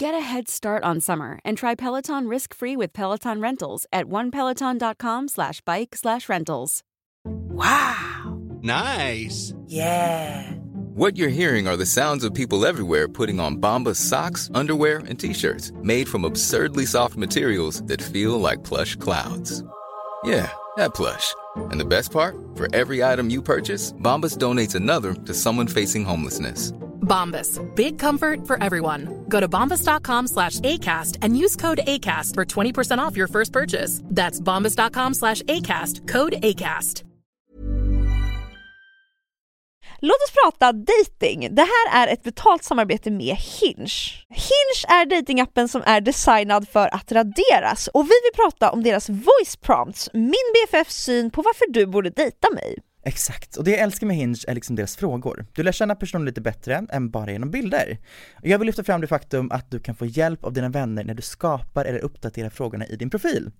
Get a head start on summer and try Peloton risk-free with Peloton Rentals at onepeloton.com slash bike slash rentals. Wow! Nice. Yeah! What you're hearing are the sounds of people everywhere putting on Bombas socks, underwear, and t-shirts made from absurdly soft materials that feel like plush clouds. Yeah, that plush. And the best part? For every item you purchase, Bombas donates another to someone facing homelessness. Bombas. Big comfort for everyone. Go to bombas.com slash ACAST and use code ACAST for 20% off your first purchase. That's bombas.com slash ACAST. Code ACAST. Låt oss prata dating. Det här är ett betalt samarbete med Hinge. Hinge är datingappen som är designad för att raderas och vi vill prata om deras voice prompts, min BFFs syn på varför du borde dejta mig. Exakt, och det jag älskar med Hinge är liksom deras frågor. Du lär känna personen lite bättre än bara genom bilder. Jag vill lyfta fram det faktum att du kan få hjälp av dina vänner när du skapar eller uppdaterar frågorna i din profil.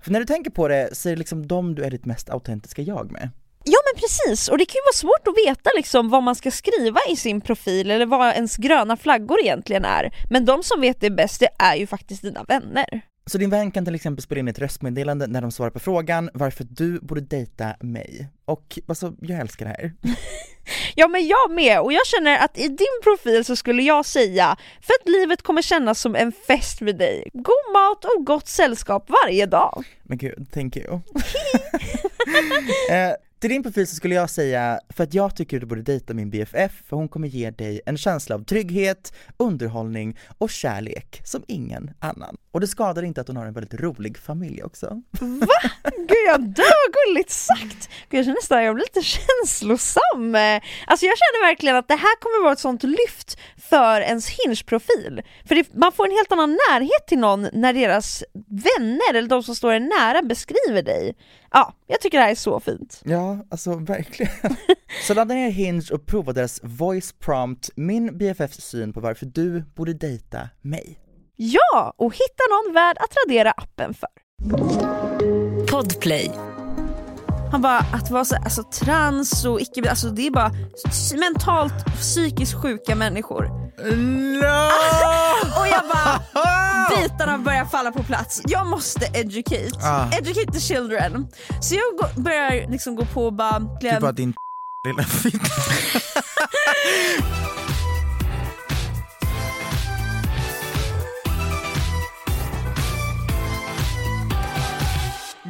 För när du tänker på det så är det liksom de du är ditt mest autentiska jag med. Ja men precis, och det kan ju vara svårt att veta liksom vad man ska skriva i sin profil eller vad ens gröna flaggor egentligen är. Men de som vet det bäst, det är ju faktiskt dina vänner. Så din vän kan till exempel spela in ett röstmeddelande när de svarar på frågan varför du borde dejta mig. Och alltså, jag älskar det här. Ja men jag med, och jag känner att i din profil så skulle jag säga för att livet kommer kännas som en fest med dig. God mat och gott sällskap varje dag. Men gud, thank you. eh, till din profil så skulle jag säga, för att jag tycker du borde dejta min BFF, för hon kommer ge dig en känsla av trygghet, underhållning och kärlek som ingen annan. Och det skadar inte att hon har en väldigt rolig familj också. Va? Gud jag dör, gulligt sagt! Gud jag känner nästan jag blir lite känslosam. Alltså jag känner verkligen att det här kommer vara ett sånt lyft för ens Hinge-profil. För det, man får en helt annan närhet till någon när deras vänner eller de som står en nära beskriver dig. Ja, jag tycker det här är så fint. Ja, alltså verkligen. Så ladda ner Hinge och prova deras voice prompt, min BFFs syn på varför du borde dejta mig. Ja, och hitta någon värd att radera appen för. Podplay. Han bara, att vara så, alltså, trans och icke, alltså det är bara mentalt psykiskt sjuka människor. No! Och jag bara, bitarna börjar falla på plats. Jag måste educate, Ah. educate the children. Så jag börjar liksom gå på och bara... Du bara din lilla fitta.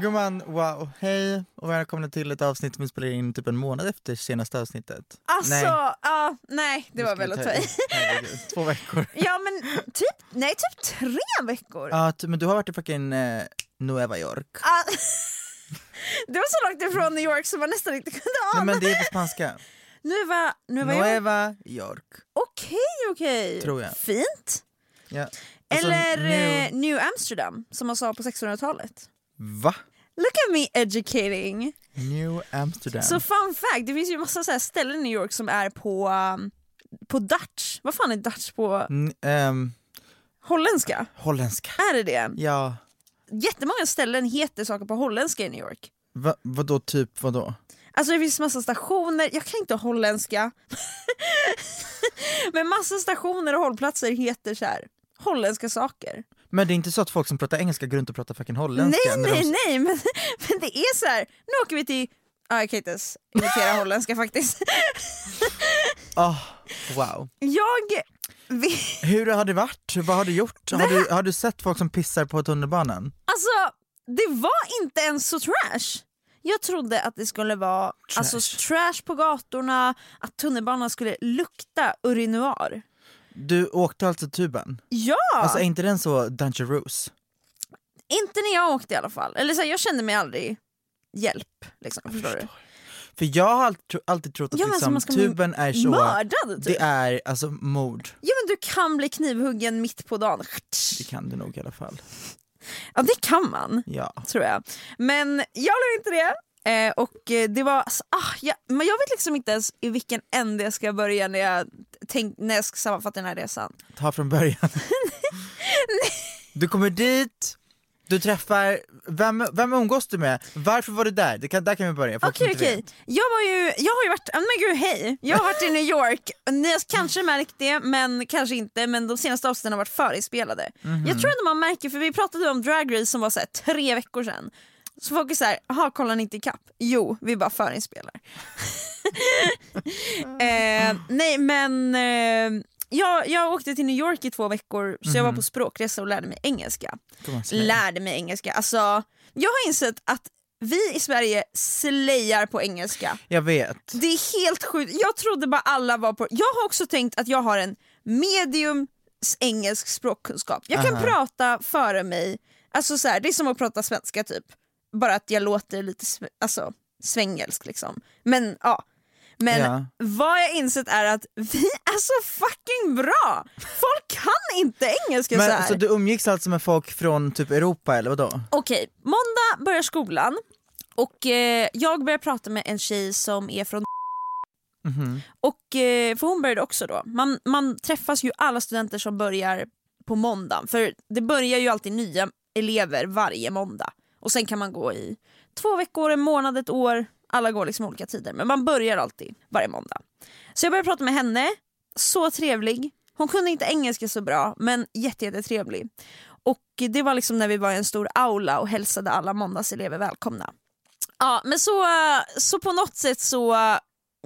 Gumman, wow, hej och välkomna till ett avsnitt som vi spelar in typ en månad efter senaste avsnittet. Alltså, Nej. ja, nej det Nu var väl att ta i. Två veckor. Ja men typ, nej typ tre veckor. Ja, ty- men du har varit i fucking eh, Nueva York. Ah, det var så långt ifrån New York som man nästan inte kunde ana. Nej men det är på spanska. Nueva, Nueva York. Nueva York. Okej, okej. Tror jag. Fint. Ja. Alltså, Eller New- eh, New Amsterdam, som man sa på 1600-talet. Va? Look at me educating. New Amsterdam. Så fun fact, det finns ju massa så ställen i New York som är på, um, på Dutch. Vad fan är Dutch på N- ehm, holländska? holländska. Är det det? Ja. Jättemånga ställen heter saker på holländska i New York. Va, vadå typ vadå? Alltså det finns massa stationer, jag kan inte holländska. Men massa stationer och hållplatser heter så här holländska saker. Men det är inte så att folk som pratar engelska går runt och pratar fucking holländska? Nej nej de... nej men, men det är så här. nu åker vi till, ja, jag kan inte ens imitera holländska faktiskt. Ah, wow. Jag vet, Hur har det varit? Vad har du gjort? Har du, har du sett folk som pissar på tunnelbanan? alltså det var inte ens så trash. Jag trodde att det skulle vara trash, alltså, trash på gatorna, att tunnelbanan skulle lukta urinoir. Du åkte alltså tuben? Ja! Alltså är inte den så dangerous? Inte när jag åkte i alla fall. Eller så här, jag kände mig aldrig hjälp. Liksom, förstår du? För jag har alltid, tro- alltid trott att Ja, alltså, liksom, tuben är så, mördad, typ. det är alltså mord. Ja men du kan bli knivhuggen mitt på dagen. Det kan du nog i alla fall. Ja det kan man, Ja. tror jag. Men jag blev inte det. Eh, och eh, det var, alltså, ah, ja, men jag vet liksom inte ens i vilken ände jag ska börja när jag, tänk, när jag ska sammanfatta den här resan. Ta från början. du kommer dit, du träffar, vem, vem umgås du med? Varför var du där? Det kan, där kan vi börja. Okej okej, vet. jag var ju, jag har ju varit, men gud hej, jag har varit i New York, ni har kanske märkt det men kanske inte men de senaste avsnitten har varit förinspelade. Mhm. Jag tror ändå man märker, för vi pratade om Drag Race som var så här, tre veckor sedan. Så folk är såhär, jaha kollar ni inte ikapp? Jo, vi bara förinspelar. eh, nej men eh, jag, jag åkte till New York i två veckor så jag var på språkresa och lärde mig engelska. Lärde mig engelska, alltså jag har insett att vi i Sverige slayar på engelska. Jag vet. Det är helt sjukt, jag trodde bara alla var på... Jag har också tänkt att jag har en medium engelsk språkkunskap. Jag kan Aha. prata före mig, alltså så här, det är som att prata svenska typ. Bara att jag låter lite sve- alltså, svängelsk liksom. Men ja. Men Ja. vad jag insett är att vi är så fucking bra! Folk kan inte engelska så här. Men, så du umgicks alltså med folk från typ Europa eller vadå? Okej, måndag börjar skolan och eh, jag börjar prata med en tjej som är från Mhm. och eh, för hon började också då. Man, man träffas ju alla studenter som börjar på måndag för det börjar ju alltid nya elever varje måndag och sen kan man gå i två veckor, en månad, ett år. Alla går liksom olika tider men man börjar alltid varje måndag. Så jag började prata med henne, så trevlig. Hon kunde inte engelska så bra men jätte, jättetrevlig. Och det var liksom när vi var i en stor aula och hälsade alla måndagselever välkomna. Ja men så, så på något sätt så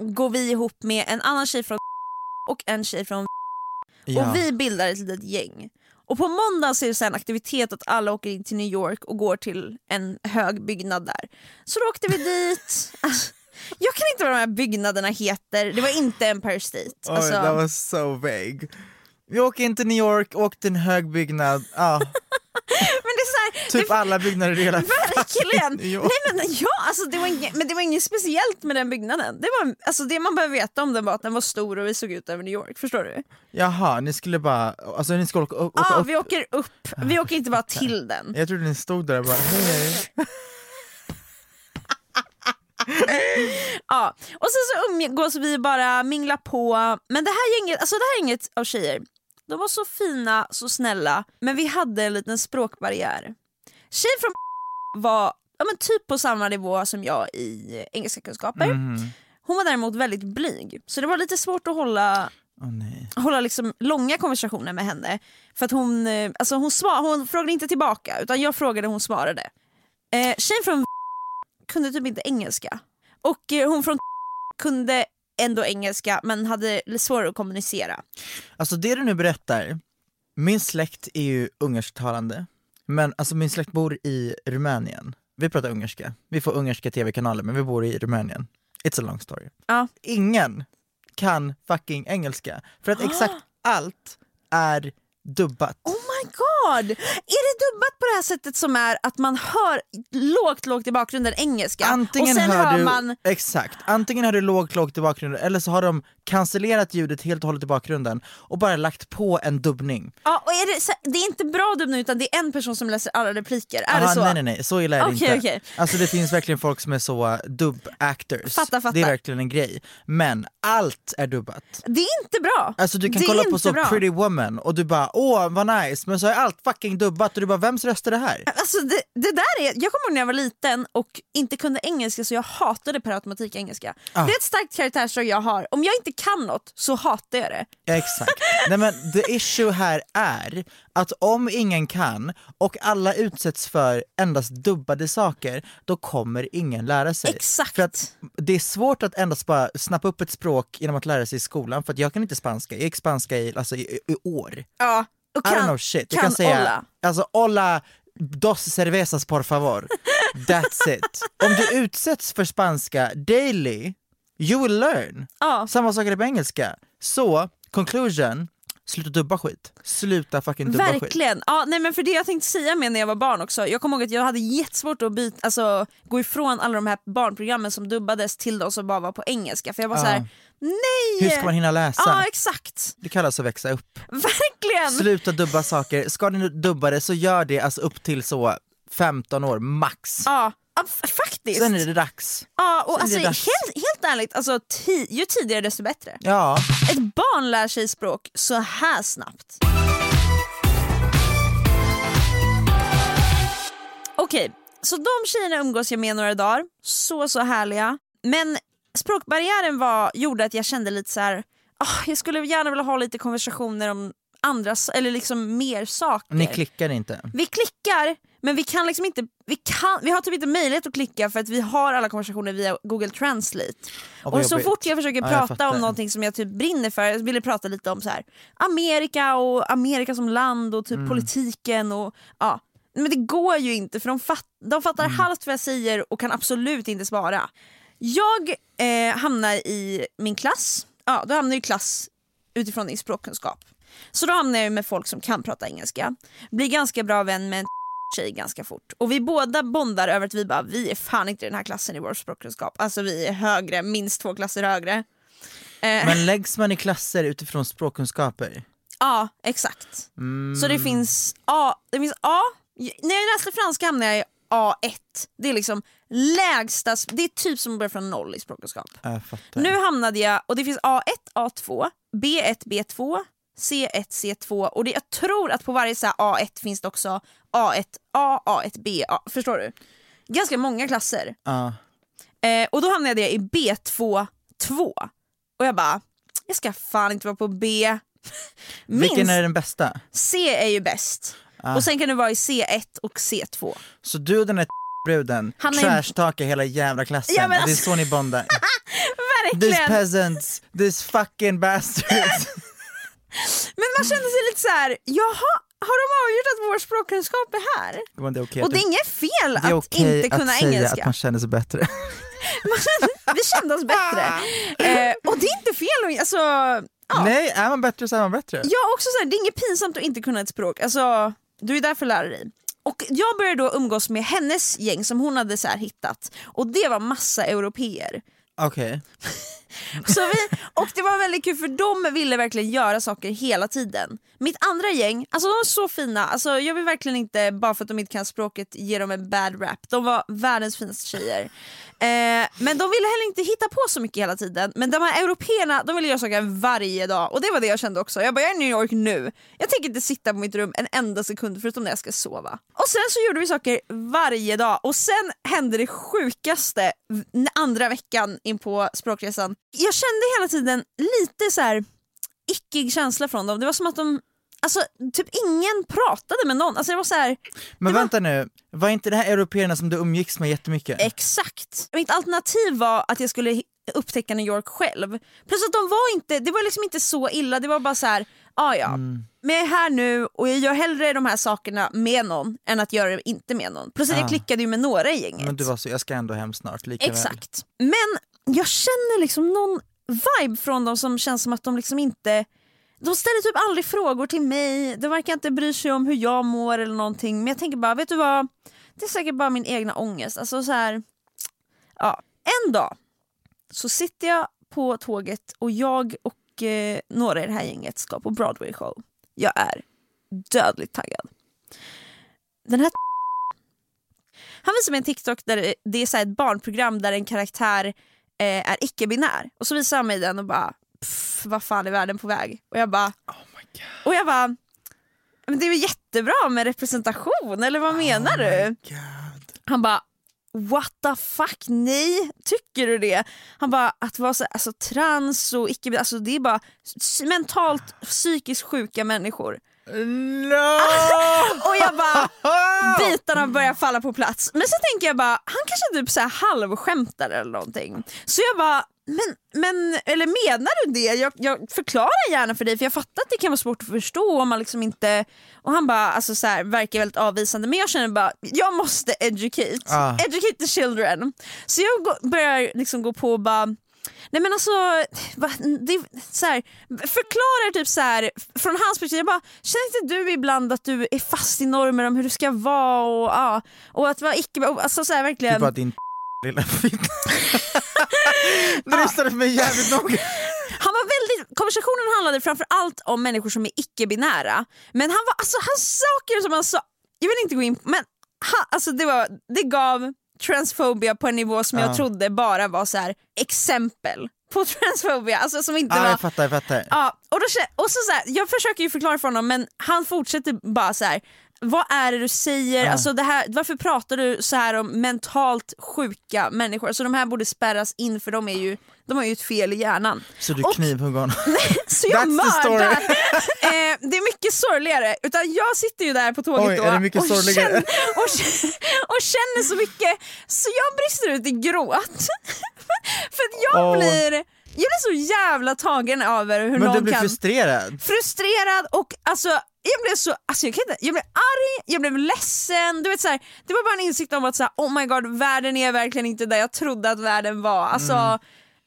går vi ihop med en annan tjej från och en tjej från Ja. och vi bildar ett litet gäng. Och på måndag så är det så en aktivitet att alla åker in till New York och går till en hög byggnad där. Så då åkte vi dit. Alltså, jag kan inte vad de här byggnaderna heter, det var inte Empire State. Oj, Alltså, that was so vague. Vi åker in till New York, åkte en hög byggnad, ja, men det är här, typ det, alla byggnader i hela Verkligen! Nej men ja, alltså det var inget, men det var inget speciellt med den byggnaden. Det, var, alltså det man behöver veta om den var att den var stor och vi såg ut över New York, förstår du? Jaha, ni skulle bara, alltså ni skulle åka, åka Ja, upp? vi åker upp, vi åker inte bara till den. Jag trodde ni stod där och bara hej. Ja, och sen så umgås vi bara, mingla på. Men det här gänget, alltså det här gänget av tjejer, de var så fina, så snälla, men vi hade en liten språkbarriär. Tjejen från var ja, men typ på samma nivå som jag i engelska kunskaper. Mhm. Hon var däremot väldigt blyg, så det var lite svårt att hålla nej. hålla liksom långa konversationer med henne. För att hon, eh, alltså hon, svar, hon frågade inte tillbaka utan jag frågade och hon svarade. Eh, tjejen från kunde typ inte engelska. Och eh, hon från kunde ändå engelska men hade svårare att kommunicera. Alltså det du nu berättar, min släkt är ju ungersktalande, men alltså min släkt bor i Rumänien. Vi pratar ungerska, vi får ungerska tv-kanaler men vi bor i Rumänien. It's a long story. Ja. Ingen kan fucking engelska, för att exakt allt är dubbat. Oh my god! Är det dubbat på det här sättet som är att man hör lågt lågt i bakgrunden engelska Antingen och sen hör, du, man exakt, antingen hör du lågt lågt i bakgrunden eller så har de cancellerat ljudet helt och hållet i bakgrunden och bara lagt på en dubbning. Ja, och är det, det är inte bra dubbning utan det är en person som läser alla repliker, är det Aha, så? Nej nej nej, så illa är det Okej, inte. okej. Alltså det finns verkligen folk som är så dubb actors, Fattar, fattar. det är verkligen en grej. Men allt är dubbat. Det är inte bra! Alltså du kan det kolla på så bra. pretty woman och du bara åh vad nice, men så är allt fucking dubbat och du bara vems röst är det här? Alltså det, det där är, jag kommer ihåg när jag var liten och inte kunde engelska så jag hatade per automatik engelska. Ah. Det är ett starkt karaktärsdrag jag har, om jag inte kan något så hatar jag det. Exakt. Nej men the issue här är att om ingen kan och alla utsätts för endast dubbade saker, då kommer ingen lära sig. Exakt. För att det är svårt att endast bara snappa upp ett språk genom att lära sig i skolan, för att jag kan inte spanska, jag gick spanska i, alltså, i, i år. Ja, och I don't kan, know shit. Jag kan kan säga, olla. alltså hola dos cervezas por favor. That's it. Om du utsätts för spanska daily, you will learn. Ja. Samma sak är det på engelska. Så, conclusion, sluta dubba skit. Sluta fucking dubba skit. Verkligen. Ja, nej, men för det jag tänkte säga med när jag var barn också, jag kommer ihåg att jag hade jättesvårt att byta, alltså, gå ifrån alla de här barnprogrammen som dubbades till de som bara var på engelska för jag var Ja. så här: nej! Hur ska man hinna läsa? Ja exakt, Det kallas att växa upp. verkligen! Sluta dubba saker, ska ni dubba det så gör det alltså upp till så 15 år max. Ja, ja, faktiskt. Sen är det dags. Ja, och alltså, dags. helt, helt ärligt, alltså, ti- ju tidigare desto bättre. Ja, Ett barn lär sig språk så här snabbt. Okej, så de tjejerna umgås jag med några dagar, så så härliga. Men språkbarriären var, gjorde att jag kände lite så här. "Ah, jag skulle gärna vilja ha lite konversationer om andra, eller liksom mer saker. ni klickar inte. Vi klickar, men vi kan liksom inte, vi, kan, vi har typ inte möjlighet att klicka för att vi har alla konversationer via Google Translate. Vad Och så jobbigt. fort jag försöker Ja, jag prata om någonting som jag typ brinner för, jag ville prata lite om så här Amerika och Amerika som land och typ Mm. politiken och ja. Men det går ju inte för de, fatt, de fattar Mm. halvt vad jag säger och kan absolut inte svara. Jag eh, hamnar i min klass, ja då hamnar i klass utifrån din språkkunskap. Så då hamnar jag med folk som kan prata engelska, blir ganska bra vän med en tjej ganska fort. Och vi båda bondar över att vi bara, vi är fan inte i den här klassen i vår språkkunskap. Alltså vi är högre, minst två klasser högre. Eh, Men läggs man i klasser utifrån språkkunskaper? Ja, exakt. Mm. Så det finns A, det finns A, när jag läste franska hamnade jag i A1. Det är liksom lägsta, det är typ som att börja från noll i språkkunskap. Nu hamnade jag, och det finns A1, A2, B1, B2, C1, C2 och det, jag tror att på varje så här A1 finns det också A1, A, A1, B, A, förstår du? Ganska många klasser. Ja. Eh, och då hamnade jag i B2, 2. Och jag bara, jag ska fan inte vara på B. Vilken Minst är den bästa? C är ju bäst. Ah. Och sen kan du vara i C1 och C2. Så du den här bruden Han är- trashtalkar hela jävla klassen, Ja, men det är alltså- så ni bondar. These Verkligen! peasants, these fucking bastards. Men man kände sig lite så här, jaha, har de avgjort att vår språkkunskap är här? Men det är okej Och det är inget fel att okej inte kunna att engelska. att man känner sig bättre. Vi kände oss bättre. Eh, och det är inte fel, alltså, ja. Nej, är man bättre så är man bättre. Jag också så här, det är inget pinsamt att inte kunna ett språk. Alltså, du är där för att lära dig. Och jag började då umgås med hennes gäng som hon hade så hittat och det var massa europeer. Okej. Så vi, och det var väldigt kul för de ville verkligen göra saker hela tiden. Mitt andra gäng, alltså de var så fina, alltså jag vill verkligen inte bara för att de inte kan språket ge dem en bad rap. De var världens finaste tjejer. Eh, men de ville heller inte hitta på så mycket hela tiden. Men de här européerna de ville göra saker varje dag och det var det jag kände också. Jag bara jag är i New York nu, jag tänker inte sitta på mitt rum en enda sekund förutom när jag ska sova. Och sen så gjorde vi saker varje dag och sen hände det sjukaste andra veckan in på språkresan. Jag kände hela tiden lite så här ickig känsla från dem. Det var som att de Alltså typ ingen pratade med någon. Alltså det var så här, Men Det var- vänta nu, var inte det här européerna som du umgicks med jättemycket? Exakt. Mitt alternativ var att jag skulle upptäcka New York själv. Plus att de var inte, det var liksom inte så illa, det var bara så här, ah, ja Mm. men jag är här nu och jag gör hellre de här sakerna med någon än att göra det inte med någon. Plus att jag Ah. klickade ju med några i gänget. Men du var så, jag ska ändå hem snart, lika väl. Exakt. Men jag känner liksom någon vibe från dem som känns som att de liksom inte de ställer typ aldrig frågor till mig, de verkar inte bry sig om hur jag mår eller någonting. Men jag tänker bara, vet du vad? Det är säkert bara min egna ångest. Alltså så här, ja. En dag så sitter jag på tåget och jag och eh, några i det här gänget ska på Broadway show. Jag är dödligt taggad. Den här han visar mig en TikTok där det- är så här ett barnprogram där en karaktär eh, är icke-binär. Och så visar han mig den och bara, pff, vad fan är världen på väg? Och jag bara, och jag bara men det är väl jättebra med representation, eller vad menar du? Han bara What the fuck, nej, tycker du det? Han bara, att vara så, alltså, trans och icke alltså, det är bara mentalt psykiskt sjuka människor. No! Och jag bara, bitarna börjar falla på plats. Men så tänker jag bara, han kanske typ så här halvskämtar eller någonting. Så jag bara, men, men eller menar du det? Jag, jag förklarar gärna för dig för jag fattar att det kan vara svårt att förstå om man liksom inte... Och han bara, alltså så här, verkar väldigt avvisande men jag känner bara, jag måste educate. Ah. Educate the children. Så jag börjar liksom gå på och bara Nej men alltså, va, det, så här, förklara typ så här, från hans perspektiv, jag bara, känner inte du ibland att du är fast i normer om hur du ska vara och, ja, och att vara icke, alltså så här, verkligen. Typ att din lilla fitta. Du lyssnade på mig jävligt noga. Han var väldigt, konversationen handlade framför allt om människor som är icke-binära. Men han var, alltså han saker som han sa, jag vill inte gå in på, men han, alltså det, var, det gav transphobia på en nivå som jag Ja. trodde bara var så här exempel på transphobia. Alltså som inte Ja, var... jag fattar, jag fattar. Ja, och, då, och så, så här, jag försöker ju förklara för honom men han fortsätter bara så här. Vad är det du säger? Ja. Alltså det här, varför pratar du så här om mentalt sjuka människor? Alltså de här borde spärras in för de, är ju, de har ju ett fel i hjärnan. Så du knivhugger honom? Så jag mördar! eh, det är mycket sorgligare. Utan jag sitter ju där på tåget Oj, då och, känner, och, och känner så mycket så jag brister ut i gråt. För att jag Åh. blir jag blir så jävla tagen över hur Men någon du blir kan... frustrerad? frustrerad och alltså jag blev så, alltså jag, kan inte, jag blev arg, jag blev ledsen, du vet så här, det var bara en insikt om att så här, oh my god världen är verkligen inte där jag trodde att världen var. Alltså, Mm.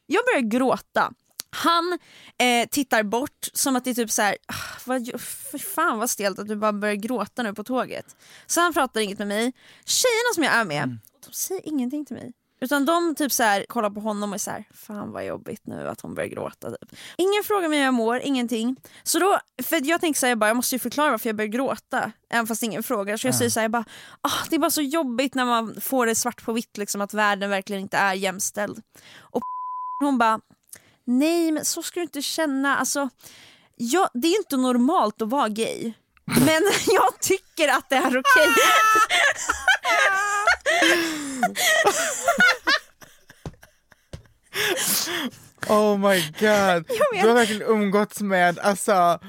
Jag började gråta. Han eh, tittar bort som att det är typ så här, ah, vad, för fan vad stelt att du bara börjar gråta nu på tåget. Så han pratar inget med mig. Tjejerna som jag är med, Mm. de säger ingenting till mig. Utan de typ så här, kollar på honom och är så här, fan vad jobbigt nu att hon börjar gråta. Typ. Ingen frågar mig hur jag mår, ingenting. Så då, för jag tänker så här, jag, bara, jag måste ju förklara varför jag börjar gråta. Även fast ingen frågar. Så jag säger så här, jag bara, ah, det är bara så jobbigt när man får det svart på vitt liksom, att världen verkligen inte är jämställd. Och hon bara, nej men så ska du inte känna. Alltså, ja, det är inte normalt att vara gay. Men jag tycker att det är okej. Oh my god, du har verkligen umgåtts med alltså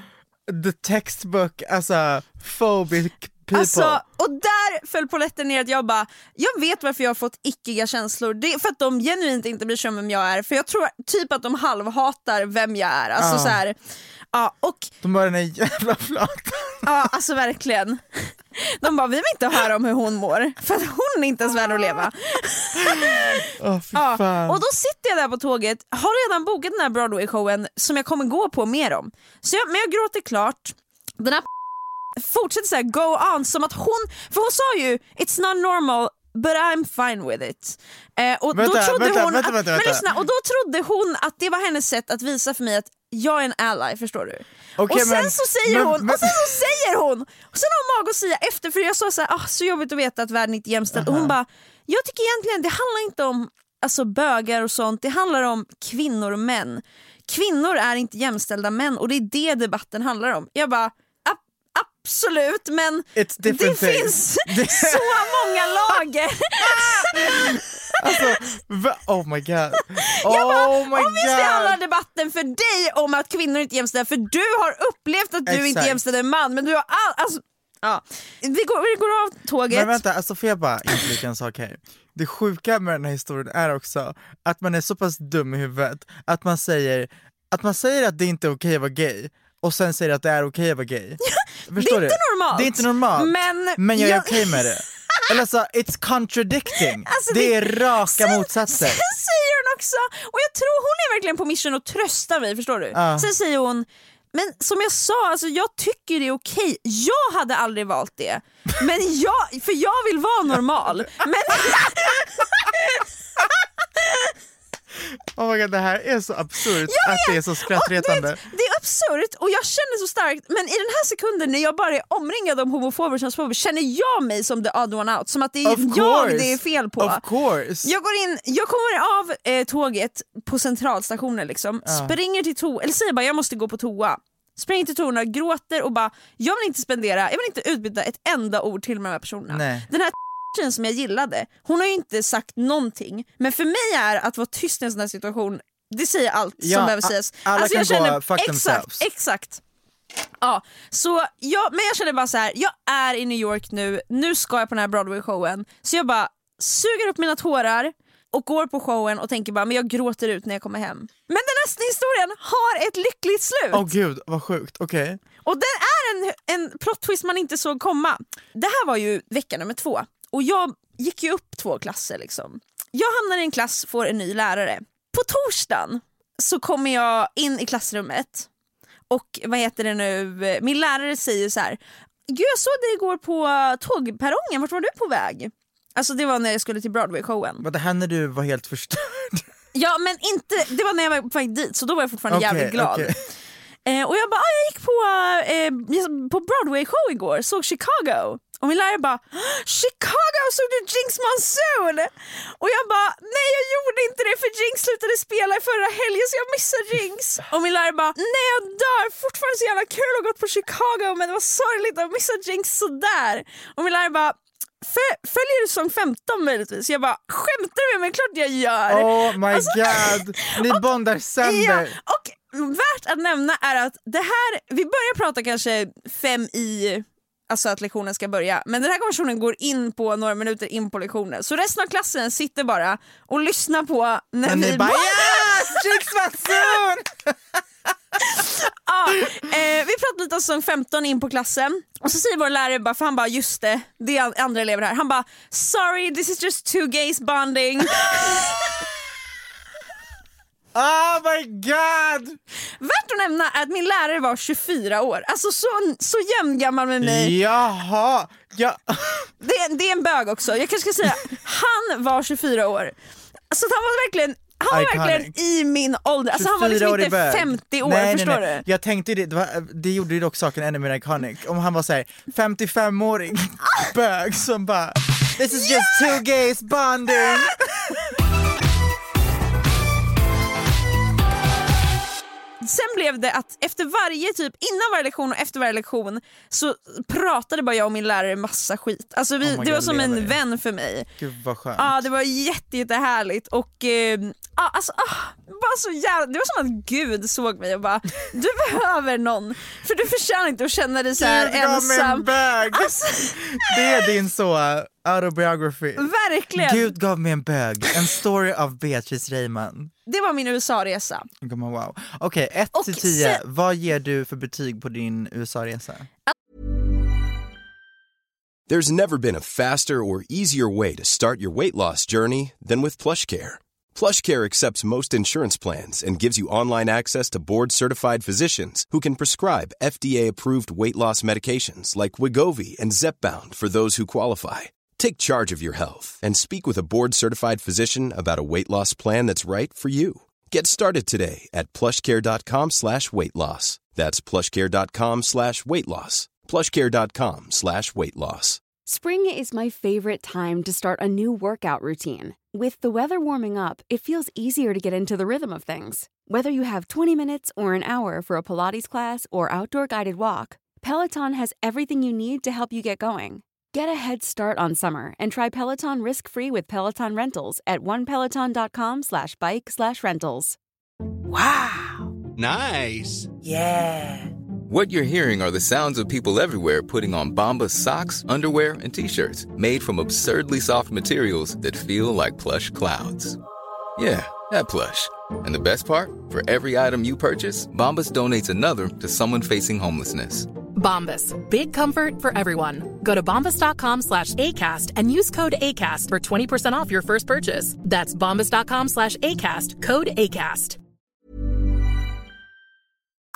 the textbook, alltså phobic people. Alltså, och där föll polletten ner att jag bara, jag vet varför jag har fått ickiga känslor. Det är för att de genuint inte bryr sig om vem jag är. För jag tror typ att de halvhatar vem jag är. Alltså Ja. så här, ja, och De bara den är jävla flata. ja, alltså verkligen. De bara, vi vill inte höra om hur hon mår, för att hon är inte ens värd att leva. Fy Ja, och då sitter jag där på tåget, har redan bokat den här Broadway-showen som jag kommer gå på mer om. Så jag, men jag gråter klart, den här fortsätter såhär go on som att hon, för hon sa ju it's not normal but I'm fine with it. Eh, och Vänta, då trodde vänta, hon vänta, att, vänta, Men vänta. lyssna, och då trodde hon att det var hennes sätt att visa för mig att jag är en ally, förstår du? Okej, och sen men- så säger hon, men- och sen så säger hon, och sen har hon mag att säga efter, för jag sa såhär, ah, så jobbigt att veta att världen inte är jämställd, och hon bara, jag tycker egentligen det handlar inte om alltså, bögar och sånt, det handlar om kvinnor och män. Kvinnor är inte jämställda män och det är det debatten handlar om. Jag bara, "Ap- absolut men det things. finns så många lager. Alltså, oh my god. Jag bara, oh my om visst det handlar god. debatten för dig om att kvinnor inte är jämställda, för du har upplevt att du inte är Exakt. jämställd en man, men du har all, alltså, ja. vi, går, vi går av tåget. Men vänta, alltså får jag bara inflika en sak här? Det sjuka med den här historien är också att man är så pass dum i huvudet att man säger att, man säger att det inte är okej att vara gay och sen säger att det är okej att vara gay. Förstår det är inte du? normalt. Det är inte normalt, Men, men jag är jag- okej med det. Eller alltså, it's contradicting. Alltså, det, det- är raka Sen- motsatser. Sen säger hon också, och jag tror hon är verkligen på mission att trösta mig, förstår du? Ja. Sen säger hon, men som jag sa, alltså, jag tycker det är okej. Jag hade aldrig valt det. Men jag, för jag vill vara normal. Men, Oh my God, det här är så absurt Jag att det är så skrattretande. vet, det är absurt och jag känner så starkt men i den här sekunden när jag bara är omringad av homofober och transfober känner jag mig som the odd one out, som att det är Of jag course. det är fel på. Of course. Jag går in, jag kommer av eh, tåget på centralstationen liksom, springer till toa, eller säger bara jag måste gå på toa. Springer till toorna, gråter och bara jag vill inte spendera, jag vill inte utbyta ett enda ord till med de här personerna. Nej. Den här som jag gillade, hon har ju inte sagt någonting men för mig är att vara tyst i en sån här situation det säger allt Ja, som behöver sägas. Alltså, alla kan jag känner, gå fuck exakt, themselves. exakt. Ja, så jag, men jag känner bara så här. jag är i New York nu, nu ska jag på den här Broadway-showen. Så jag bara suger upp mina tårar och går på showen och tänker bara men jag gråter ut när jag kommer hem. Men den här historien har ett lyckligt slut! Åh gud, vad sjukt. Okej. Och den är en, en plot twist man inte såg komma. Det här var ju vecka nummer två och jag gick ju upp två klasser liksom. Jag hamnar i en klass, får en ny lärare. på torsdagen så kommer jag in i klassrummet och vad heter det nu, min lärare säger så här. Gud jag såg dig igår på tågperrongen, vart var du på väg? Alltså det var när jag skulle till Broadway-showen. Var det här när du var helt förstörd? Ja men inte, det var när jag var på väg dit så då var jag fortfarande Okej, jävligt glad. okej. Eh, och jag bara, ah, jag gick på, eh, på Broadway-show igår, såg Chicago. Och min lärare bara, Chicago såg du Jinx Monsoon? Och jag bara, nej jag gjorde inte det för Jinx slutade spela i förra helgen så jag missade Jinx. Och min lärare bara, nej jag dör, fortfarande så jävla kul att gå på Chicago men det var sorgligt att missa Jinx sådär. Och min lärare bara, "Föl- Följer du säsong 15 möjligtvis? Jag bara, skämtar du med mig? Klart jag gör! Oh my Alltså- god, ni bondar sönder! Ja, och värt att nämna är att det här, vi börjar prata kanske fem i Alltså att lektionen ska börja, men den här konversationen går in på några minuter in på lektionen så resten av klassen sitter bara och lyssnar på när Men vi bara! Ja, eh, vi pratar lite om säsong 15 in på klassen och så säger vår lärare bara, för han bara just det, det är andra elever här, han bara sorry this is just two gays bonding. Oh my god! Värt att nämna är att min lärare var 24 år, alltså så, så jämngammal med mig. Jaha, ja. Det det är en bög också, jag kanske ska säga han var 24 år. Så han var verkligen han var Iconic. verkligen i min ålder, alltså han var liksom 24-årig inte bög. 50 år, nej, förstår nej, nej. du? Jag tänkte det, det, var, det gjorde ju dock saken ännu mer iconic. Om han var såhär 55-åring bög som bara This is just two gays bonding. Sen blev det att efter varje typ, innan varje lektion och efter varje lektion så pratade bara jag och min lärare massa skit. Alltså vi, Oh det var God, som en lever. vän för mig. Gud vad skönt. Ja det var jätte, jättehärligt och eh, ja, alltså, ah, bara så jävla, det var som att gud såg mig och bara du behöver någon för du förtjänar inte att känna dig så här ensam. bög. Alltså, Det är din så autobiography. verkligen, Gud gav mig en bög, en story av Beatrice Reimann. det var min USA-resa. Wow. Okej, 1 Och till 10, sen- vad ger du för betyg på din USA-resa? There's never been a faster or easier way to start your weight loss journey than with PlushCare. PlushCare accepts most insurance plans and gives you online access to board-certified physicians who can prescribe FDA-approved weight loss medications like Wigovi and Zepbound for those who qualify. Take charge of your health and speak with a board-certified physician about a weight loss plan that's right for you. Get started today at plushcare.com slash weight loss. That's plushcare.com slash weight loss. plushcare.com slash weight loss. Spring is my favorite time to start a new workout routine. With the weather warming up, it feels easier to get into the rhythm of things. Whether you have 20 minutes or an hour for a Pilates class or outdoor guided walk, Peloton has everything you need to help you get going. Get a head start on summer and try Peloton risk-free with Peloton Rentals at onepeloton.com slash bike slash rentals. Wow! Nice. Yeah! What you're hearing are the sounds of people everywhere putting on Bombas socks, underwear, and t-shirts made from absurdly soft materials that feel like plush clouds. Yeah, that plush. And the best part? For every item you purchase, Bombas donates another to someone facing homelessness. Bombas. Big comfort for everyone. Go to bombas.com slash ACAST and use code ACAST for 20% off your first purchase. That's bombas.com slash ACAST. Code ACAST.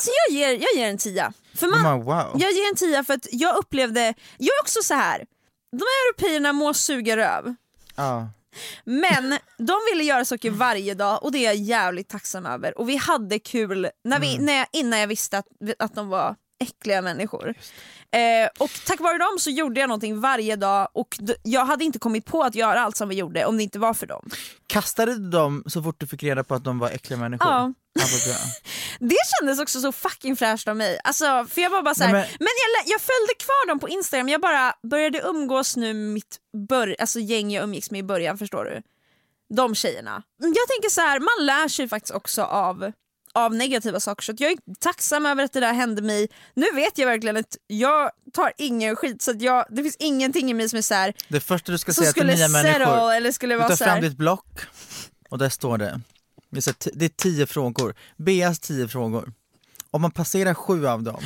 Så jag ger, jag ger en tia. För man, oh Gumman, wow. Jag ger en tia för att jag upplevde, jag är också så här. de här européerna må suga röv. Ja. Men de ville göra saker varje dag och det är jag jävligt tacksam över. Och vi hade kul när vi, Mm. när jag, innan jag visste att, att de var äckliga människor. Eh, och tack vare dem så gjorde jag någonting varje dag och jag hade inte kommit på att göra allt som vi gjorde om det inte var för dem. Kastade du dem så fort du fick reda på att de var äckliga människor? Ja. Det kändes också så fucking fräscht av mig. Alltså, för jag var bara så här, Nej, men, men- jag, jag följde kvar dem på Instagram, jag bara började umgås nu med mitt bör- alltså gäng jag umgicks med i början, förstår du? De tjejerna. Jag tänker så här, man lär sig faktiskt också av, av negativa saker så jag är tacksam över att det där hände mig. Nu vet jag verkligen att jag tar ingen skit så jag, det finns ingenting i mig som är så här, Det första du ska säga till nya människor, eller skulle du vara tar så fram ditt block och där står det, det är tio frågor, Beas tio frågor. Om man passerar sju av dem,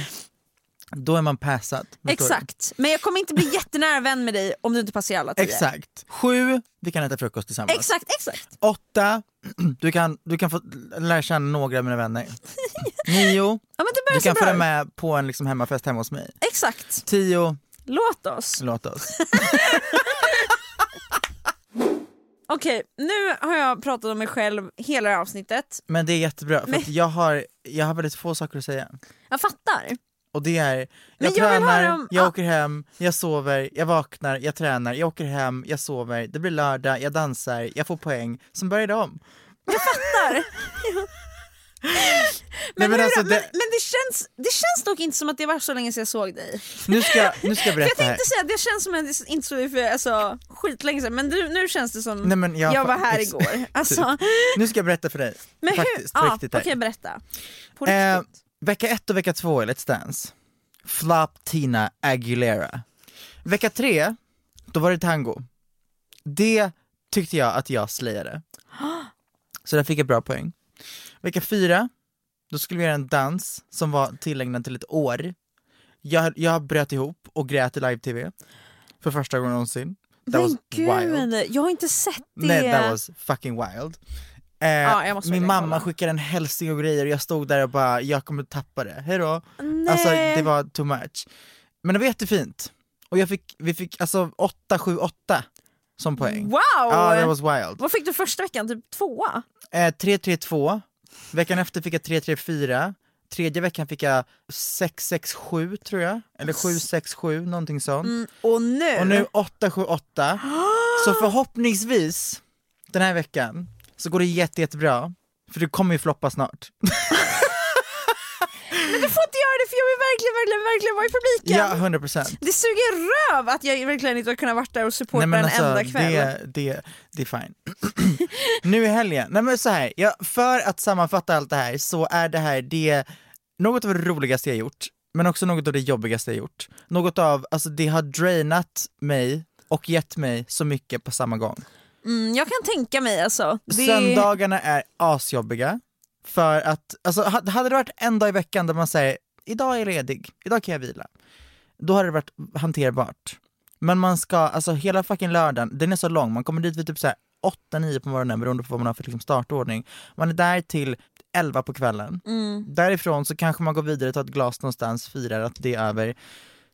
då är man passad. Exakt, men jag kommer inte bli jättenära vän med dig om du inte passerar alla tio. Exakt. Sju, vi kan äta frukost tillsammans. Exakt, exakt. Åtta, du kan, du kan få lära känna några av mina vänner. Nio, Ja du kan följa med på en liksom hemmafest hemma hos mig. Exakt, Tio, låt oss. låt oss. Okej, nu har jag pratat om mig själv hela det här avsnittet. Men det är jättebra för Men- jag har, jag har väldigt få saker att säga. Jag fattar. Och det är, jag Men jag tränar, om- jag ah. åker hem, jag sover, jag vaknar, jag tränar, jag åker hem, jag sover, det blir lördag, jag dansar, jag får poäng, sen börjar det om. Fattar. Nej, Men, men hur, alltså, men, det, men det, känns, det känns dock inte som att det var så länge sedan jag såg dig. nu, ska, nu ska jag jag berätta här. tänkte säga det känns som att det inte såg dig för alltså, skitlänge sedan men nu, nu känns det som Nej, men jag- jag var här igår. Alltså, Nu ska jag berätta för dig. men hur? Faktiskt, riktigt här. Okej, berätta. På Eh, riktigt. Vecka ett och vecka två i Let's Dance, Flop Tina Aguilera. Vecka tre, då var det tango. Det tyckte jag att jag slayade. Så där fick jag bra poäng. Vecka fyra, då skulle vi göra en dans som var tillägnad till ett år. Jag, jag bröt ihop och grät i live-tv för första gången någonsin. That was men wild. gud, jag har inte sett det. Nej, that was fucking wild. Eh, Ja, min mamma kolla. skickade en hälsning och grejer och jag stod där och bara, jag kommer tappa det, hejdå. Nej. Alltså det var too much. Men det var jättefint. Och jag fick, vi fick alltså 8, 7, 8 som poäng. Wow! Ja, det was wild. Vad fick du första veckan? Typ tvåa? Eh, 3, 3, 2. Veckan efter fick jag 3, 3, 4. Tredje veckan fick jag 6, 6, 7 tror jag. Eller 7, 6, 7, någonting sånt. Mm, och nu? Och nu 8, 7, 8. Så förhoppningsvis den här veckan så går det jätte, jättebra. För det kommer ju floppa snart. Men du får inte göra det för jag vill verkligen, verkligen, verkligen vara i publiken. Ja, 100 procent. Det suger röv att jag verkligen inte har kunnat vara där och supporta Nej en alltså, enda kväll. det, det, det är fine. nu i helgen, nej men så här, ja, för att sammanfatta allt det här så är det här det, något av det roligaste jag gjort, men också något av det jobbigaste jag gjort. Något av, alltså det har drainat mig och gett mig så mycket på samma gång. Mm, jag kan tänka mig alltså. Det... Söndagarna är asjobbiga, för att, alltså ha- hade det varit en dag i veckan där man säger idag är jag ledig, idag kan jag vila, då hade det varit hanterbart. Men man ska, alltså hela fucking lördagen, den är så lång, man kommer dit vid typ såhär 8-9 på morgonen beroende på vad man har för liksom startordning. Man är där till 11 på kvällen. Mm. Därifrån så kanske man går vidare, tar ett glas någonstans, firar att det är över.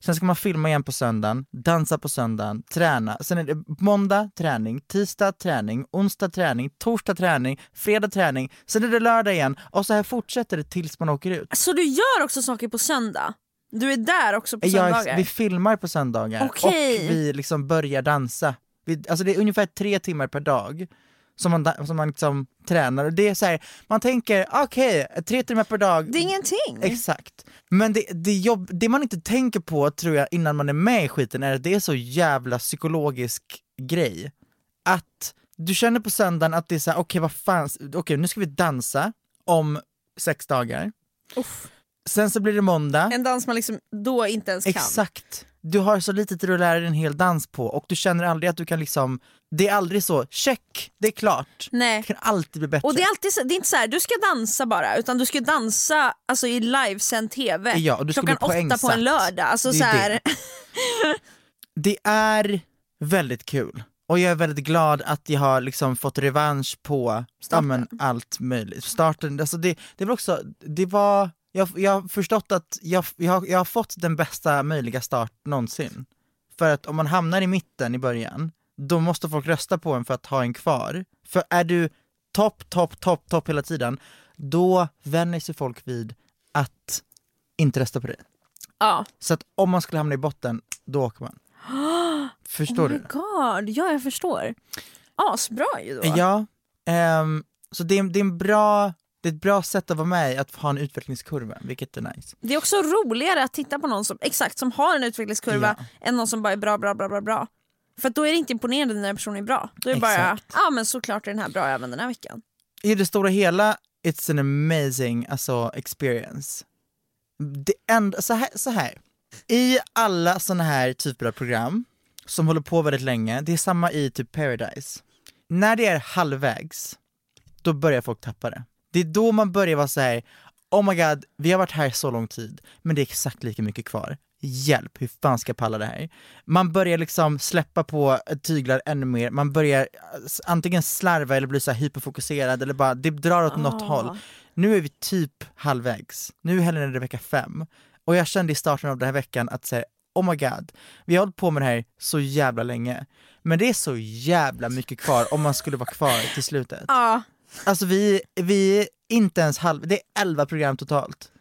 Sen ska man filma igen på söndagen, dansa på söndagen, träna. Sen är det måndag träning, tisdag träning, onsdag träning, torsdag träning, fredag träning. Sen är det lördag igen och så här fortsätter det tills man åker ut. Så du gör också saker på söndag? Du är där också på Jag, söndagar? vi filmar på söndagar Okej. och vi liksom börjar dansa. Vi, alltså det är ungefär tre timmar per dag som man, som man liksom tränar och det är så här, man tänker okej, tre timmar per dag, Det är ingenting. Exakt. Men det, det, jobb, det man inte tänker på tror jag innan man är med i skiten är att det är så jävla psykologisk grej. Att du känner på söndagen att det är så här, okej vad fan, okej nu ska vi dansa om sex dagar. Sen så blir det måndag. En dans man liksom då inte ens kan. Exakt. Du har så lite till att lära dig en hel dans på och du känner aldrig att du kan liksom, det är aldrig så, check, det är klart. Nej. Det kan alltid bli bättre. Och det är alltid så, det är inte så här, du ska dansa bara utan du ska dansa alltså i livesänd TV Ja, och du ska klockan bli åtta på poängsatt. en lördag. Alltså Det så är här, det. Det är väldigt kul och jag är väldigt glad att jag har liksom fått revansch på ja, men, allt möjligt. Starten, alltså det, det var också, det var, jag, jag har förstått att jag, jag, har- jag har fått den bästa möjliga start någonsin. För att om man hamnar i mitten i början, då måste folk rösta på en för att ha en kvar. För är du topp, topp, topp, topp hela tiden, då vänjer sig folk vid att inte rösta på dig. ja. Så att om man skulle hamna i botten, då åker man. Förstår oh my du? god, ja jag förstår. Asbra ju då. Ja, ehm, så det är, det är en bra, det är ett bra sätt att vara med i, att ha en utvecklingskurva, vilket är nice. Det är också roligare att titta på någon som, exakt, som har en utvecklingskurva Ja. än någon som bara är bra, bra, bra, bra, bra. För då är det inte imponerande när en person är bra. Då är det bara, Exakt. ja men såklart är den här bra även den här veckan. I det stora hela, it's an amazing alltså, experience. Det enda, så, här, så här, i alla såna här typer av program som håller på väldigt länge, det är samma i typ Paradise. När det är halvvägs, då börjar folk tappa det. Det är då man börjar vara så här. oh my god, vi har varit här så lång tid, men det är exakt lika mycket kvar. Hjälp, hur fan ska jag palla det här? Man börjar liksom släppa på tyglar ännu mer, man börjar eh, antingen slarva eller bli så hyperfokuserad eller bara, det drar åt något håll. Nu är vi typ halvvägs, nu är helgen vecka fem. Och jag kände i starten av den här veckan att säga, oh my god, vi har hållit på med det här så jävla länge. Men det är så jävla mycket kvar om man skulle vara kvar till slutet. Ja, Alltså vi, vi är inte ens halv, det är 11 program totalt.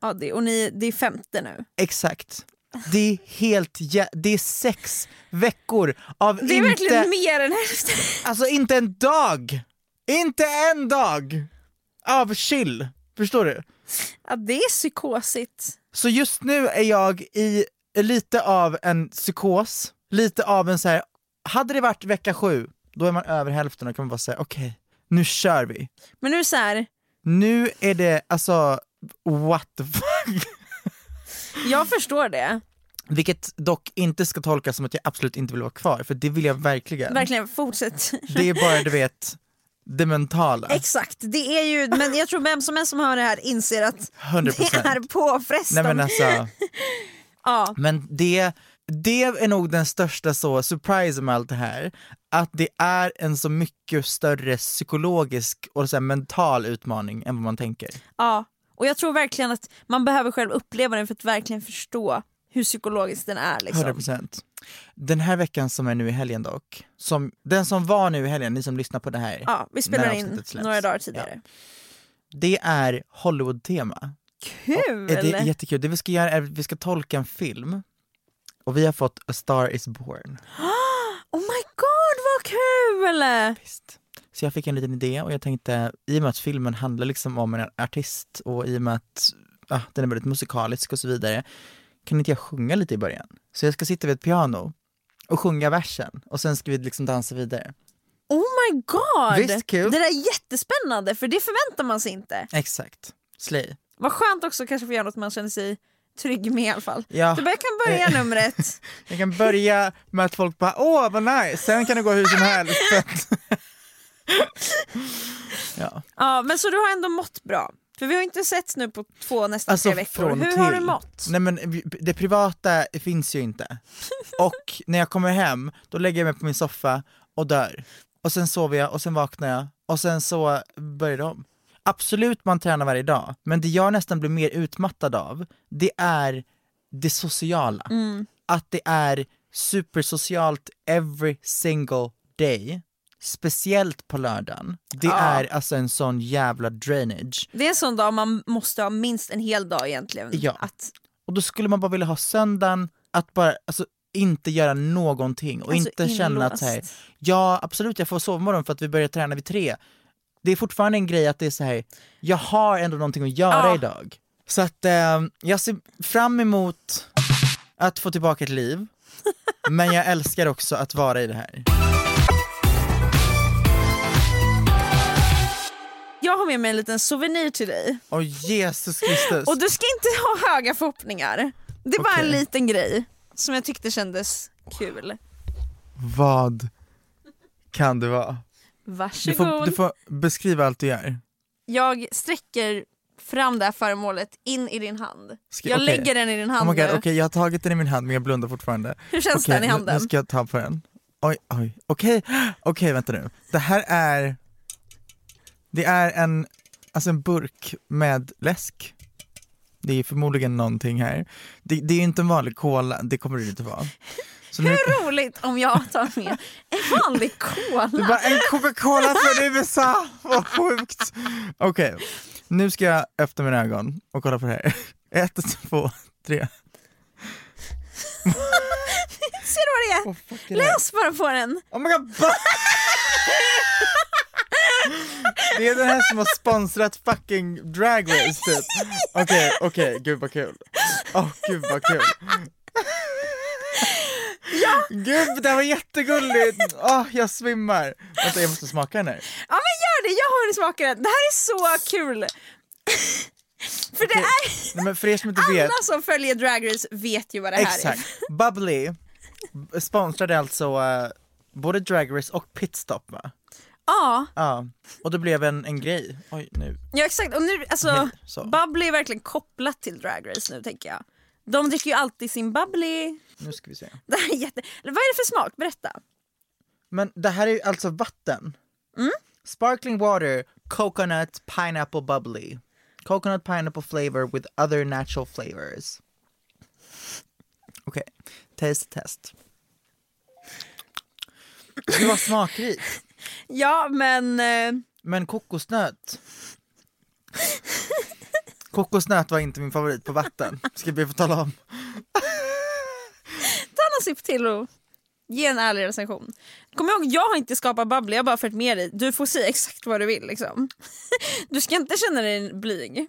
Ja det, och ni, det är femte nu. Exakt. Det är helt jä- det är sex veckor av Det är inte, verkligen mer än hälften. alltså inte en dag! Inte en dag! Av chill, förstår du? Ja, det är psykosigt. Så just nu är jag i lite av en psykos, lite av en så här. hade det varit vecka sju, då är man över hälften och kan man bara säga okej, nu kör vi. Men nu är så här, Nu är det alltså, what the fuck? jag förstår det. Vilket dock inte ska tolkas som att jag absolut inte vill vara kvar, för det vill jag verkligen. Verkligen, fortsätt. Det är bara du vet, det mentala. Exakt, det är ju, men jag tror vem som helst som hör det här inser att 100%. det är påfrestande. Nej men alltså, ja. men det, det är nog den största så surprise med allt det här, att det är en så mycket större psykologisk och så här, mental utmaning än vad man tänker. ja, och jag tror verkligen att man behöver själv uppleva den för att verkligen förstå hur psykologisk den är. Liksom. 100%. Den här veckan som är nu i helgen dock, som, den som var nu i helgen, ni som lyssnar på det här, Ja, vi spelar in släpps. några dagar tidigare. det är Hollywood-tema. Kul! Är det är jättekul. Det vi ska göra är att vi ska tolka en film och vi har fått A Star Is Born. Oh my god vad kul! Visst. Så jag fick en liten idé och jag tänkte, i och med att filmen handlar liksom om en artist och i och med att ah, den är väldigt musikalisk och så vidare, kan inte jag sjunga lite i början? Så jag ska sitta vid ett piano och sjunga versen och sen ska vi liksom dansa vidare. Oh my god! Visst, kul. Det där är jättespännande för det förväntar man sig inte. Exakt. Slay. Vad skönt också kanske få göra något man känner sig trygg med i alla fall. Ja. Du bara, jag kan börja Eh. numret. Jag kan börja med att folk bara åh vad nice, sen kan det gå hur som helst. Ja. Ja men så du har ändå mått bra? För vi har inte setts nu på två, nästan Alltså tre veckor. Hur till. har du mått? Nej men det privata finns ju inte. Och när jag kommer hem, då lägger jag mig på min soffa och dör. Och sen sover jag och sen vaknar jag och sen så börjar det om. Absolut man tränar varje dag, men det jag nästan blir mer utmattad av, det är det sociala. Att det är supersocialt every single day. Speciellt på lördagen. Det Ja. är alltså en sån jävla drainage. Det är en sån dag man måste ha minst en hel dag egentligen. Ja. Att, Och då skulle man bara vilja ha söndagen att bara, alltså inte göra någonting och Alltså, inte känna att så här, inlåst. ja absolut jag får sovmorgon för att vi börjar träna vid tre. Det är fortfarande en grej att det är så här, jag har ändå någonting att göra Ja. idag. Så att eh, jag ser fram emot att få tillbaka ett liv, men jag älskar också att vara i det här. Jag har med mig en liten souvenir till dig. Åh Jesus Kristus. Och du ska inte ha höga förhoppningar. Det är bara en liten grej som jag tyckte kändes kul. Vad kan det vara? Du Varsågod. får, du får beskriva allt du gör. Jag sträcker fram det här föremålet in i din hand. Ska- jag okej. lägger den i din Oh hand nu. Okej jag har tagit den i min hand men jag blundar fortfarande. Hur känns Okej, den i nu- handen? Nu ska jag ta på den. Oj, oj, okej, okej vänta nu. Det här är, det är en, alltså en burk med läsk. Det är förmodligen någonting här. Det, det är inte en vanlig cola, det kommer det inte vara. Så nu, Hur roligt om jag tar med en vanlig det cola. var en Coca-Cola från USA, vad sjukt! Okej, nu ska jag öppna mina ögon och kolla på det här. Ett, två, tre. Ser du vad det är? Här? Läs bara på den. Oh my god! Det är den här som har sponsrat fucking Drag Race typ. Okej, okej, gud vad kul. Åh gud vad kul. Ja. Gud det här var jättegulligt! Åh jag svimmar. Vänta jag måste smaka den här. Ja men gör det, jag har smaka den. Det här är så kul. För det är, Nej, men för er som inte vet, alla som följer Drag Race vet ju vad det här exakt. är. Bubbly sponsrade alltså eh, både Drag Race och Pitstop va? Ja, Ja, och det blev en, en grej. Oj, nu. ja exakt. Och nu, alltså, så. bubbly är verkligen kopplat till Drag Race nu tänker jag. De dricker ju alltid sin bubbly. Nu ska vi se. Det här är jätte... Vad är det för smak? Berätta. Men det här är ju alltså vatten. Sparkling water, coconut, pineapple bubbly. Coconut pineapple flavor with other natural flavors. Okej, test test. Det var smakrikt. Ja men... Eh, Men kokosnöt. Kokosnöt var inte min favorit på vatten, ska att få tala om. ta en sipp till och ge en ärlig recension. Kom ihåg, jag har inte skapat bubbly, jag har bara fört med dig. Du får säga exakt vad du vill liksom. Du ska inte känna dig blyg.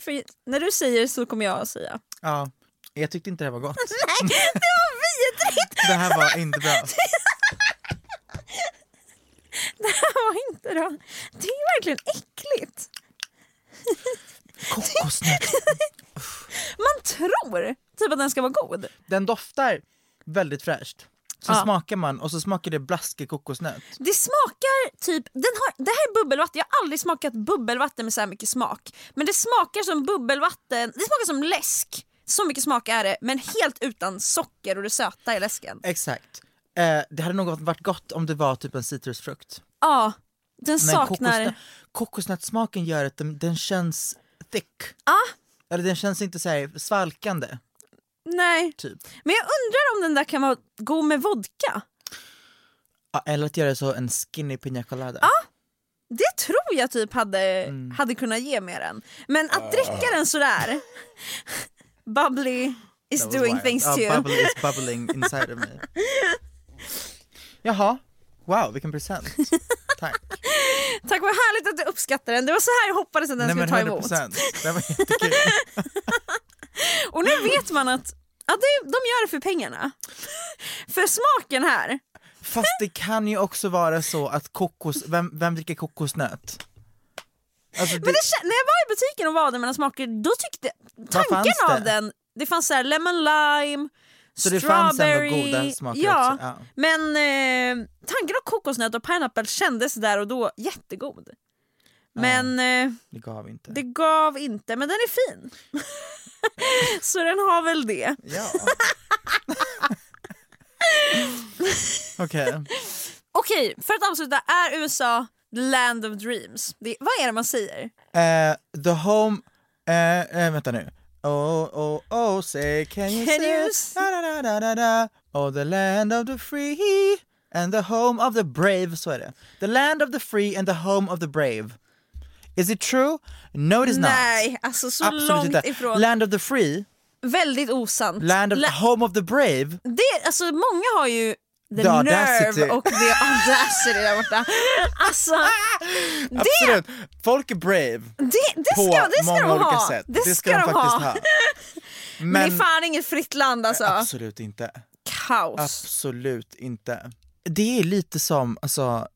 För när du säger så kommer jag att säga. Ja, jag tyckte inte det var gott. Nej, det var vidrigt! Det här var inte bra. Det här var inte bra. Det är verkligen äckligt. Kokosnöt. Man tror typ att den ska vara god. Den doftar väldigt fräscht. Så Ja. smakar man och så smakar det blaskig kokosnöt. Det smakar typ, den har, det här är bubbelvatten, jag har aldrig smakat bubbelvatten med så här mycket smak. Men det smakar som bubbelvatten, det smakar som läsk. Så mycket smak är det, men helt utan socker och det söta i läsken. Exakt. Eh, det hade nog varit gott om det var typ en citrusfrukt. Ja, den saknar... kokosnö- kokosnötssmaken gör att den, den känns thick. Ah, Eller den känns inte så här svalkande. nej. Typ. Men jag undrar om den där kan vara god med vodka? Ja, eller att göra så en skinny piña colada. Det tror jag typ hade, Mm. hade kunnat ge mer än. Men att dricka den sådär, bubbly is doing wild. things Ja, to you. is bubbling inside of me. Jaha, wow vilken present. Tack. Tack vad härligt att du uppskattar den, det var så här jag hoppades att den Nej skulle ta emot. 100%. Det var jättekul. Och nu vet man att, att det, de gör det för pengarna. För smaken här, Fast det kan ju också vara så att kokos, vem, vem dricker kokosnöt? Alltså det, Men det, när jag var i butiken och valde mina smaker, då tyckte tanken av den, det fanns så här lemon lime, Så det fanns ändå goda smaker ja, också, ja. Men eh, tanken av kokosnöt och pineapple kändes där och då jättegod. Men eh, det gav inte. det gav inte, men den är fin. så den har väl det. Ja. Okej, Okej, för att avsluta, är USA the land of dreams? Det, vad är det man säger? Eh, the home, eh, eh, vänta nu. Oh, oh, oh, say can you Can say you da, da, da, da, da, da. Oh, the land of the free and the home of the brave, så är det. The land of the free and the home of the brave. Is it true? No it is not. Nej, alltså så Absolut långt inte. ifrån. Land of the free, Väldigt osant. land of La- home of the brave. det, alltså många har ju the, The audacity. nerve och the audacity där borta. Alltså, det, Absolut, folk är brave det, det på ska, det ska många de olika ha. sätt. Det, ska, de de faktiskt ha. ha. Men, det är fan inget fritt land alltså. Absolut inte. Kaos. Absolut inte. Det är lite som, alltså,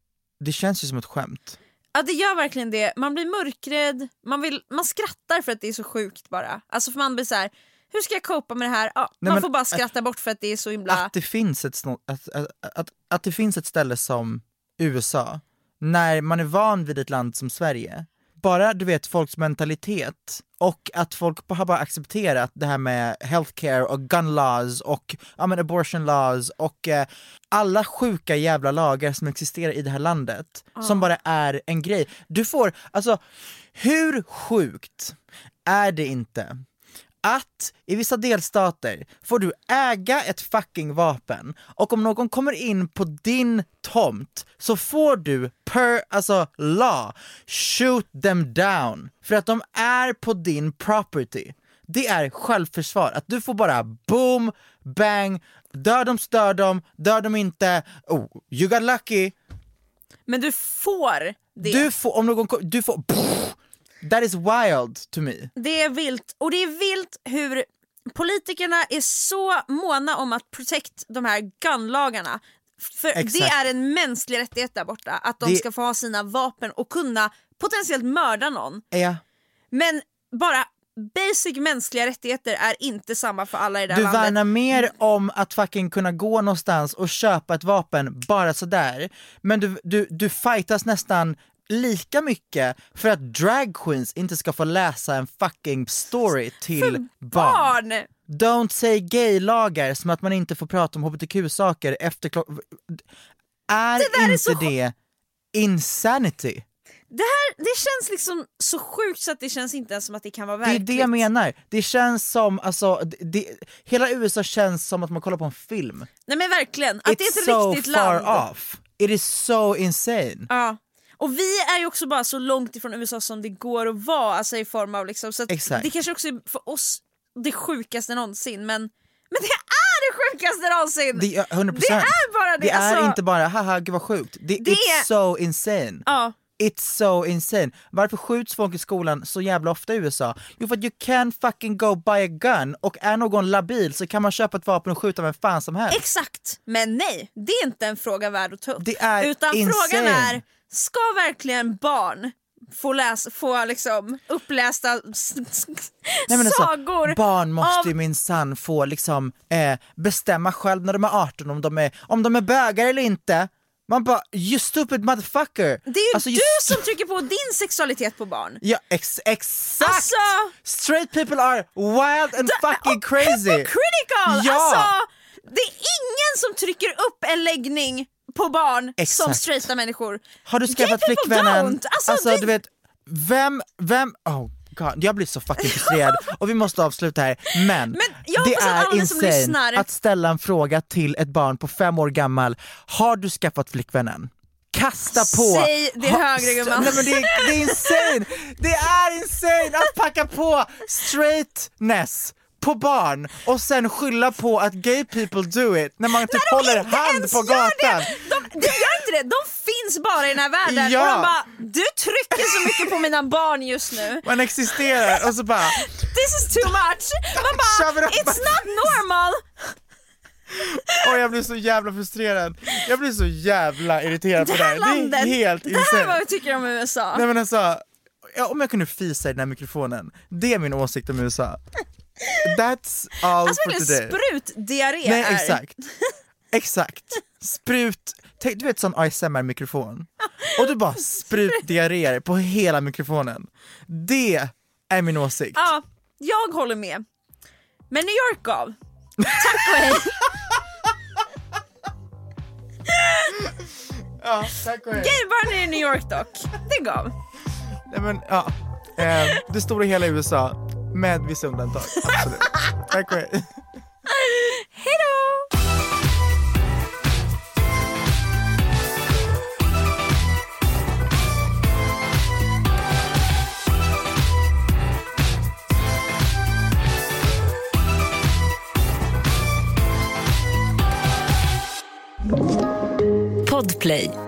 det känns ju som ett skämt. Ja det gör verkligen det. Man blir mörkrädd, man, vill, man skrattar för att det är så sjukt bara. Alltså för man blir så här. Hur ska jag copa med det här? Ja, Nej, man får bara att- skratta bort för att det är så himla... Att det finns ett, att, att, att, att det finns ett ställe som USA, när man är van vid ett land som Sverige, bara du vet folks mentalitet och att folk har bara accepterat det här med healthcare och gun laws och ja, men abortion laws och eh, alla sjuka jävla lagar som existerar i det här landet som bara är en grej. Du får, alltså hur sjukt är det inte att i vissa delstater får du äga ett fucking vapen och om någon kommer in på din tomt så får du per, alltså law, shoot them down för att de är på din property. Det är självförsvar, att du får bara boom, bang, dör de, stör dem, dör de inte, oh, you got lucky, Men du får det. du får, om någon du får, that is wild to me. Det är vilt. Och det är vilt hur politikerna är så måna om att protect de här gunlagarna. För Exakt. det är en mänsklig rättighet där borta, att de Det- ska få ha sina vapen och kunna potentiellt mörda någon. Ja. Men bara basic mänskliga rättigheter är inte samma för alla i det här Du landet. värnar mer om att fucking kunna gå någonstans och köpa ett vapen bara sådär, men du, du, du fightas nästan lika mycket för att drag queens inte ska få läsa en fucking story till barn. Barn! Don't say gay-lagar som att man inte får prata om hbtq-saker efter klockan... Är, är inte så- det insanity? Det här det känns liksom så sjukt så att det känns inte ens som att det kan vara Det är verkligt. det jag menar. Det känns som, alltså, det, det, hela USA känns som att man kollar på en film. Nej men verkligen, att det är It's ett so riktigt far land. off. It is so insane. Ja. Och vi är ju också bara så långt ifrån USA som det går att vara, alltså i form av liksom, så det kanske också är för oss det sjukaste någonsin men, men det är det sjukaste någonsin! Det är 100%. Det är bara det! Det är alltså, inte bara haha gud vad sjukt. Det, Det it's är- so insane. Ja. It's so insane. Varför skjuts folk i skolan så jävla ofta i USA? Jo för att you can fucking go buy a gun och är någon labil så kan man köpa ett vapen och skjuta vem fan som helst. Exakt! Men nej, det är inte en fråga värd att ta upp. Det är Utan frågan insane. är, ska verkligen barn få, läsa, få liksom upplästa Nej, alltså, sagor barn måste av ju minsann få liksom, eh, bestämma själv när de är 18 om de är, om de är bögar eller inte. Man bara, you stupid motherfucker! Det är ju Alltså, du you st- som trycker på din sexualitet på barn. Ja ex exakt! Alltså- Straight people are wild and fucking crazy! Hypocritical! Ja. Alltså, det är ingen som trycker upp en läggning på barn som Exakt. straighta människor. Har du skaffat flickvännen? Alltså, alltså det- du vet, vem, vem, oh god, jag blir så fucking frustrerad och vi måste avsluta här. Men, jag det är insane att ställa en fråga till ett barn på fem år gammal, har du skaffat flickvännen? Kasta på! Säg det Ha- högre, gumman. Nej men det det är insane! Det är insane att packa på straightness på barn och sen skylla på att gay people do it när man typ håller hand på gatan. Det. De, de gör inte det, de finns bara i den här världen Ja. och de bara du trycker så mycket på mina barn just nu. Man existerar och så bara This is too much. Man bara, it's not normal. Och jag blir så jävla frustrerad. Jag blir så jävla irriterad Det på det här här. landet, Det är helt det här är vad vi tycker om USA. Nej men alltså, om jag kunde fisa i den här mikrofonen, det är min åsikt om USA. That's all Alltså for today. sprutdiarré Nej är. exakt, exakt. Sprut, du vet sån ASMR-mikrofon, och du bara sprutdiarréer på hela mikrofonen. Det är min åsikt. Ja, jag håller med. Men New York gav. Tack och hej. Ja, tack och hej. Gaybarn i New York dock. Det gav. Nej men ja, eh, det stora hela USA med vissa undantag. Absolut. Tack och hej. Hejdå! Podplay.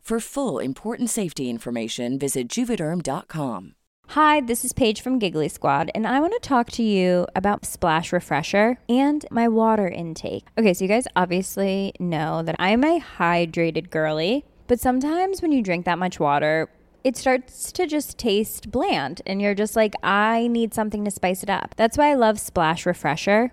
For full important safety information, visit juvederm.com. Hi, this is Paige from Giggly Squad, and I want to talk to you about Splash Refresher and my water intake. Okay, so you guys obviously know that I'm a hydrated girly, but sometimes when you drink that much water, it starts to just taste bland, and you're just like, I need something to spice it up. That's why I love Splash Refresher.